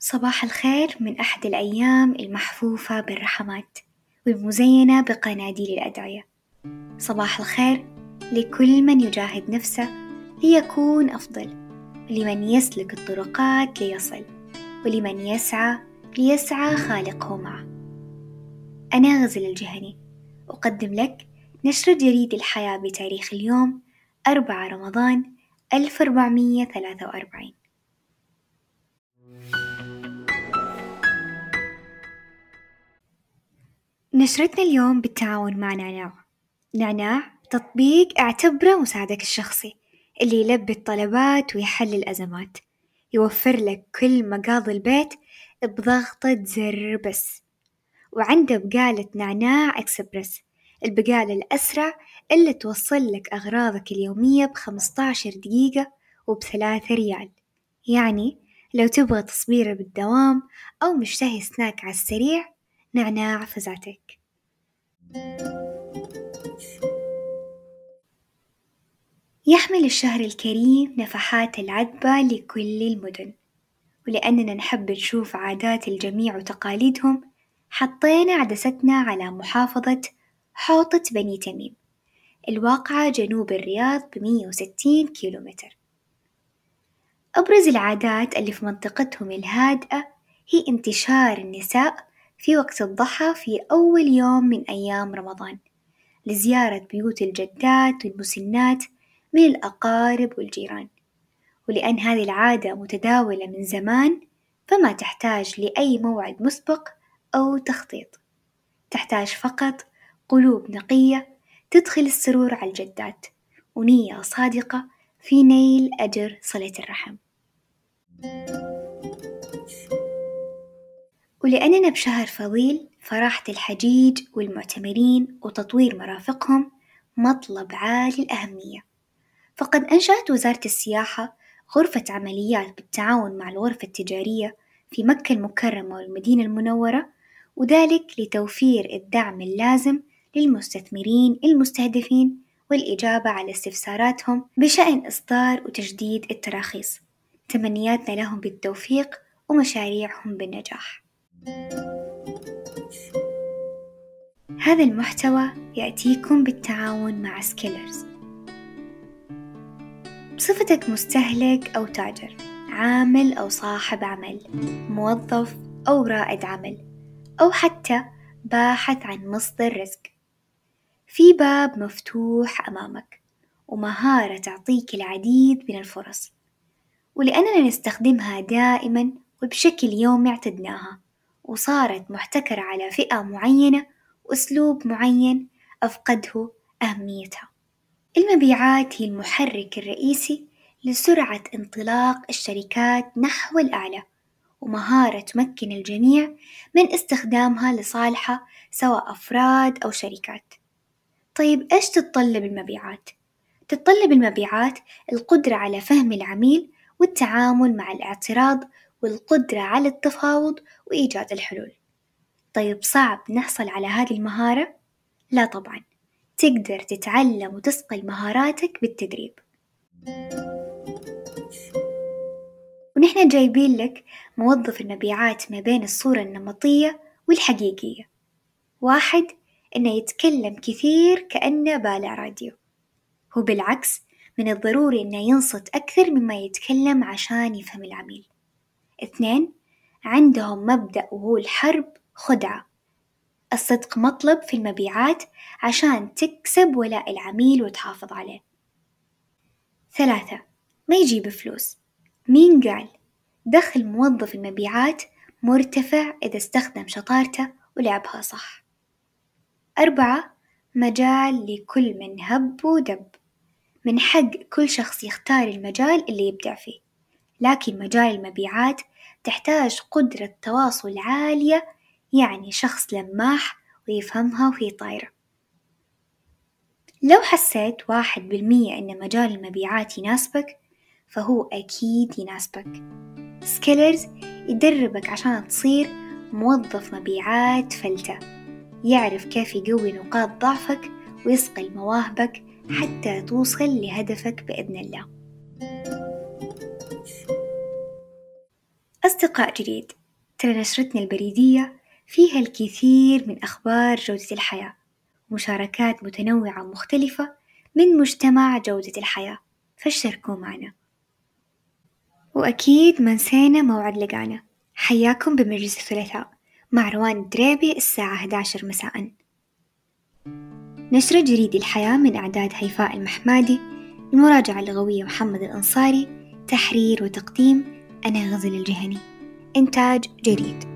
صباح الخير من أحد الأيام المحفوفة بالرحمات والمزينة بقناديل الأدعية صباح الخير لكل من يجاهد نفسه ليكون أفضل لمن يسلك الطرقات ليصل ولمن يسعى ليسعى خالقه معه. أنا غزل الجهني أقدم لك نشر جريد الحياة بتاريخ اليوم 4 رمضان 1443 نشرتنا اليوم بالتعاون مع نعناع. نعناع تطبيق اعتبره مساعدك الشخصي اللي يلبي الطلبات ويحل الأزمات. يوفر لك كل مقاضي البيت بضغطة زر بس. وعنده بقالة نعناع إكسبرس البقالة الأسرع اللي توصل لك أغراضك اليومية بخمسطعشر دقيقة وبثلاثة ريال. يعني لو تبغى تصبيرة بالدوام أو مشتهي سناك على السريع نعناع فزاتك يحمل الشهر الكريم نفحات العذبة لكل المدن. ولأننا نحب نشوف عادات الجميع وتقاليدهم حطينا عدستنا على محافظة حوطة بني تميم. الواقعة جنوب الرياض بمية وستين كيلومتر. أبرز العادات اللي في منطقتهم الهادئة هي انتشار النساء في وقت الضحى في أول يوم من أيام رمضان لزيارة بيوت الجدات والمسنات من الأقارب والجيران، ولأن هذه العادة متداولة من زمان فما تحتاج لأي موعد مسبق أو تخطيط، تحتاج فقط قلوب نقية تدخل السرور على الجدات ونية صادقة في نيل أجر صلة الرحم. ولأننا بشهر فضيل فراحة الحجيج والمعتمرين وتطوير مرافقهم مطلب عالي الأهمية، فقد أنشأت وزارة السياحة غرفة عمليات بالتعاون مع الغرفة التجارية في مكة المكرمة والمدينة المنورة، وذلك لتوفير الدعم اللازم للمستثمرين المستهدفين والإجابة على استفساراتهم بشأن إصدار وتجديد التراخيص، تمنياتنا لهم بالتوفيق ومشاريعهم بالنجاح. هذا المحتوى يأتيكم بالتعاون مع سكيلرز بصفتك مستهلك أو تاجر عامل أو صاحب عمل موظف أو رائد عمل أو حتى باحث عن مصدر رزق. في باب مفتوح أمامك ومهارة تعطيك العديد من الفرص. ولأننا نستخدمها دائما وبشكل يومي اعتدناها. وصارت محتكرة على فئة معينة وأسلوب معين أفقده أهميتها، المبيعات هي المحرك الرئيسي لسرعة انطلاق الشركات نحو الأعلى، ومهارة تمكن الجميع من استخدامها لصالحه سواء أفراد أو شركات، طيب إيش تتطلب المبيعات؟ تتطلب المبيعات القدرة على فهم العميل والتعامل مع الاعتراض والقدرة على التفاوض وإيجاد الحلول، طيب صعب نحصل على هذه المهارة؟ لا طبعًا، تقدر تتعلم وتصقل مهاراتك بالتدريب، ونحنا جايبين لك موظف المبيعات ما بين الصورة النمطية والحقيقية، واحد إنه يتكلم كثير كأنه بالع راديو، وبالعكس من الضروري إنه ينصت أكثر مما يتكلم عشان يفهم العميل، اثنين عندهم مبدأ وهو الحرب خدعة، الصدق مطلب في المبيعات عشان تكسب ولاء العميل وتحافظ عليه، ثلاثة ما يجيب فلوس، مين قال؟ دخل موظف المبيعات مرتفع إذا استخدم شطارته ولعبها صح، أربعة مجال لكل من هب ودب، من حق كل شخص يختار المجال اللي يبدع فيه، لكن مجال المبيعات تحتاج قدرة تواصل عالية يعني شخص لماح ويفهمها وهي طايرة، لو حسيت واحد بالمية إن مجال المبيعات يناسبك فهو أكيد يناسبك، سكيلرز يدربك عشان تصير موظف مبيعات فلتة، يعرف كيف يقوي نقاط ضعفك ويصقل مواهبك حتى توصل لهدفك بإذن الله. أصدقاء جديد. ترى نشرتنا البريدية فيها الكثير من أخبار جودة الحياة. مشاركات متنوعة مختلفة من مجتمع جودة الحياة. فاشتركوا معنا، وأكيد ما نسينا موعد لقانا. حياكم بمجلس الثلاثاء مع روان الدريبي الساعة أحد عشر مساء، نشر جريد الحياة من إعداد هيفاء المحمادي، المراجعة اللغوية محمد الأنصاري، تحرير وتقديم أنا غزل الجهني، إنتاج جريد.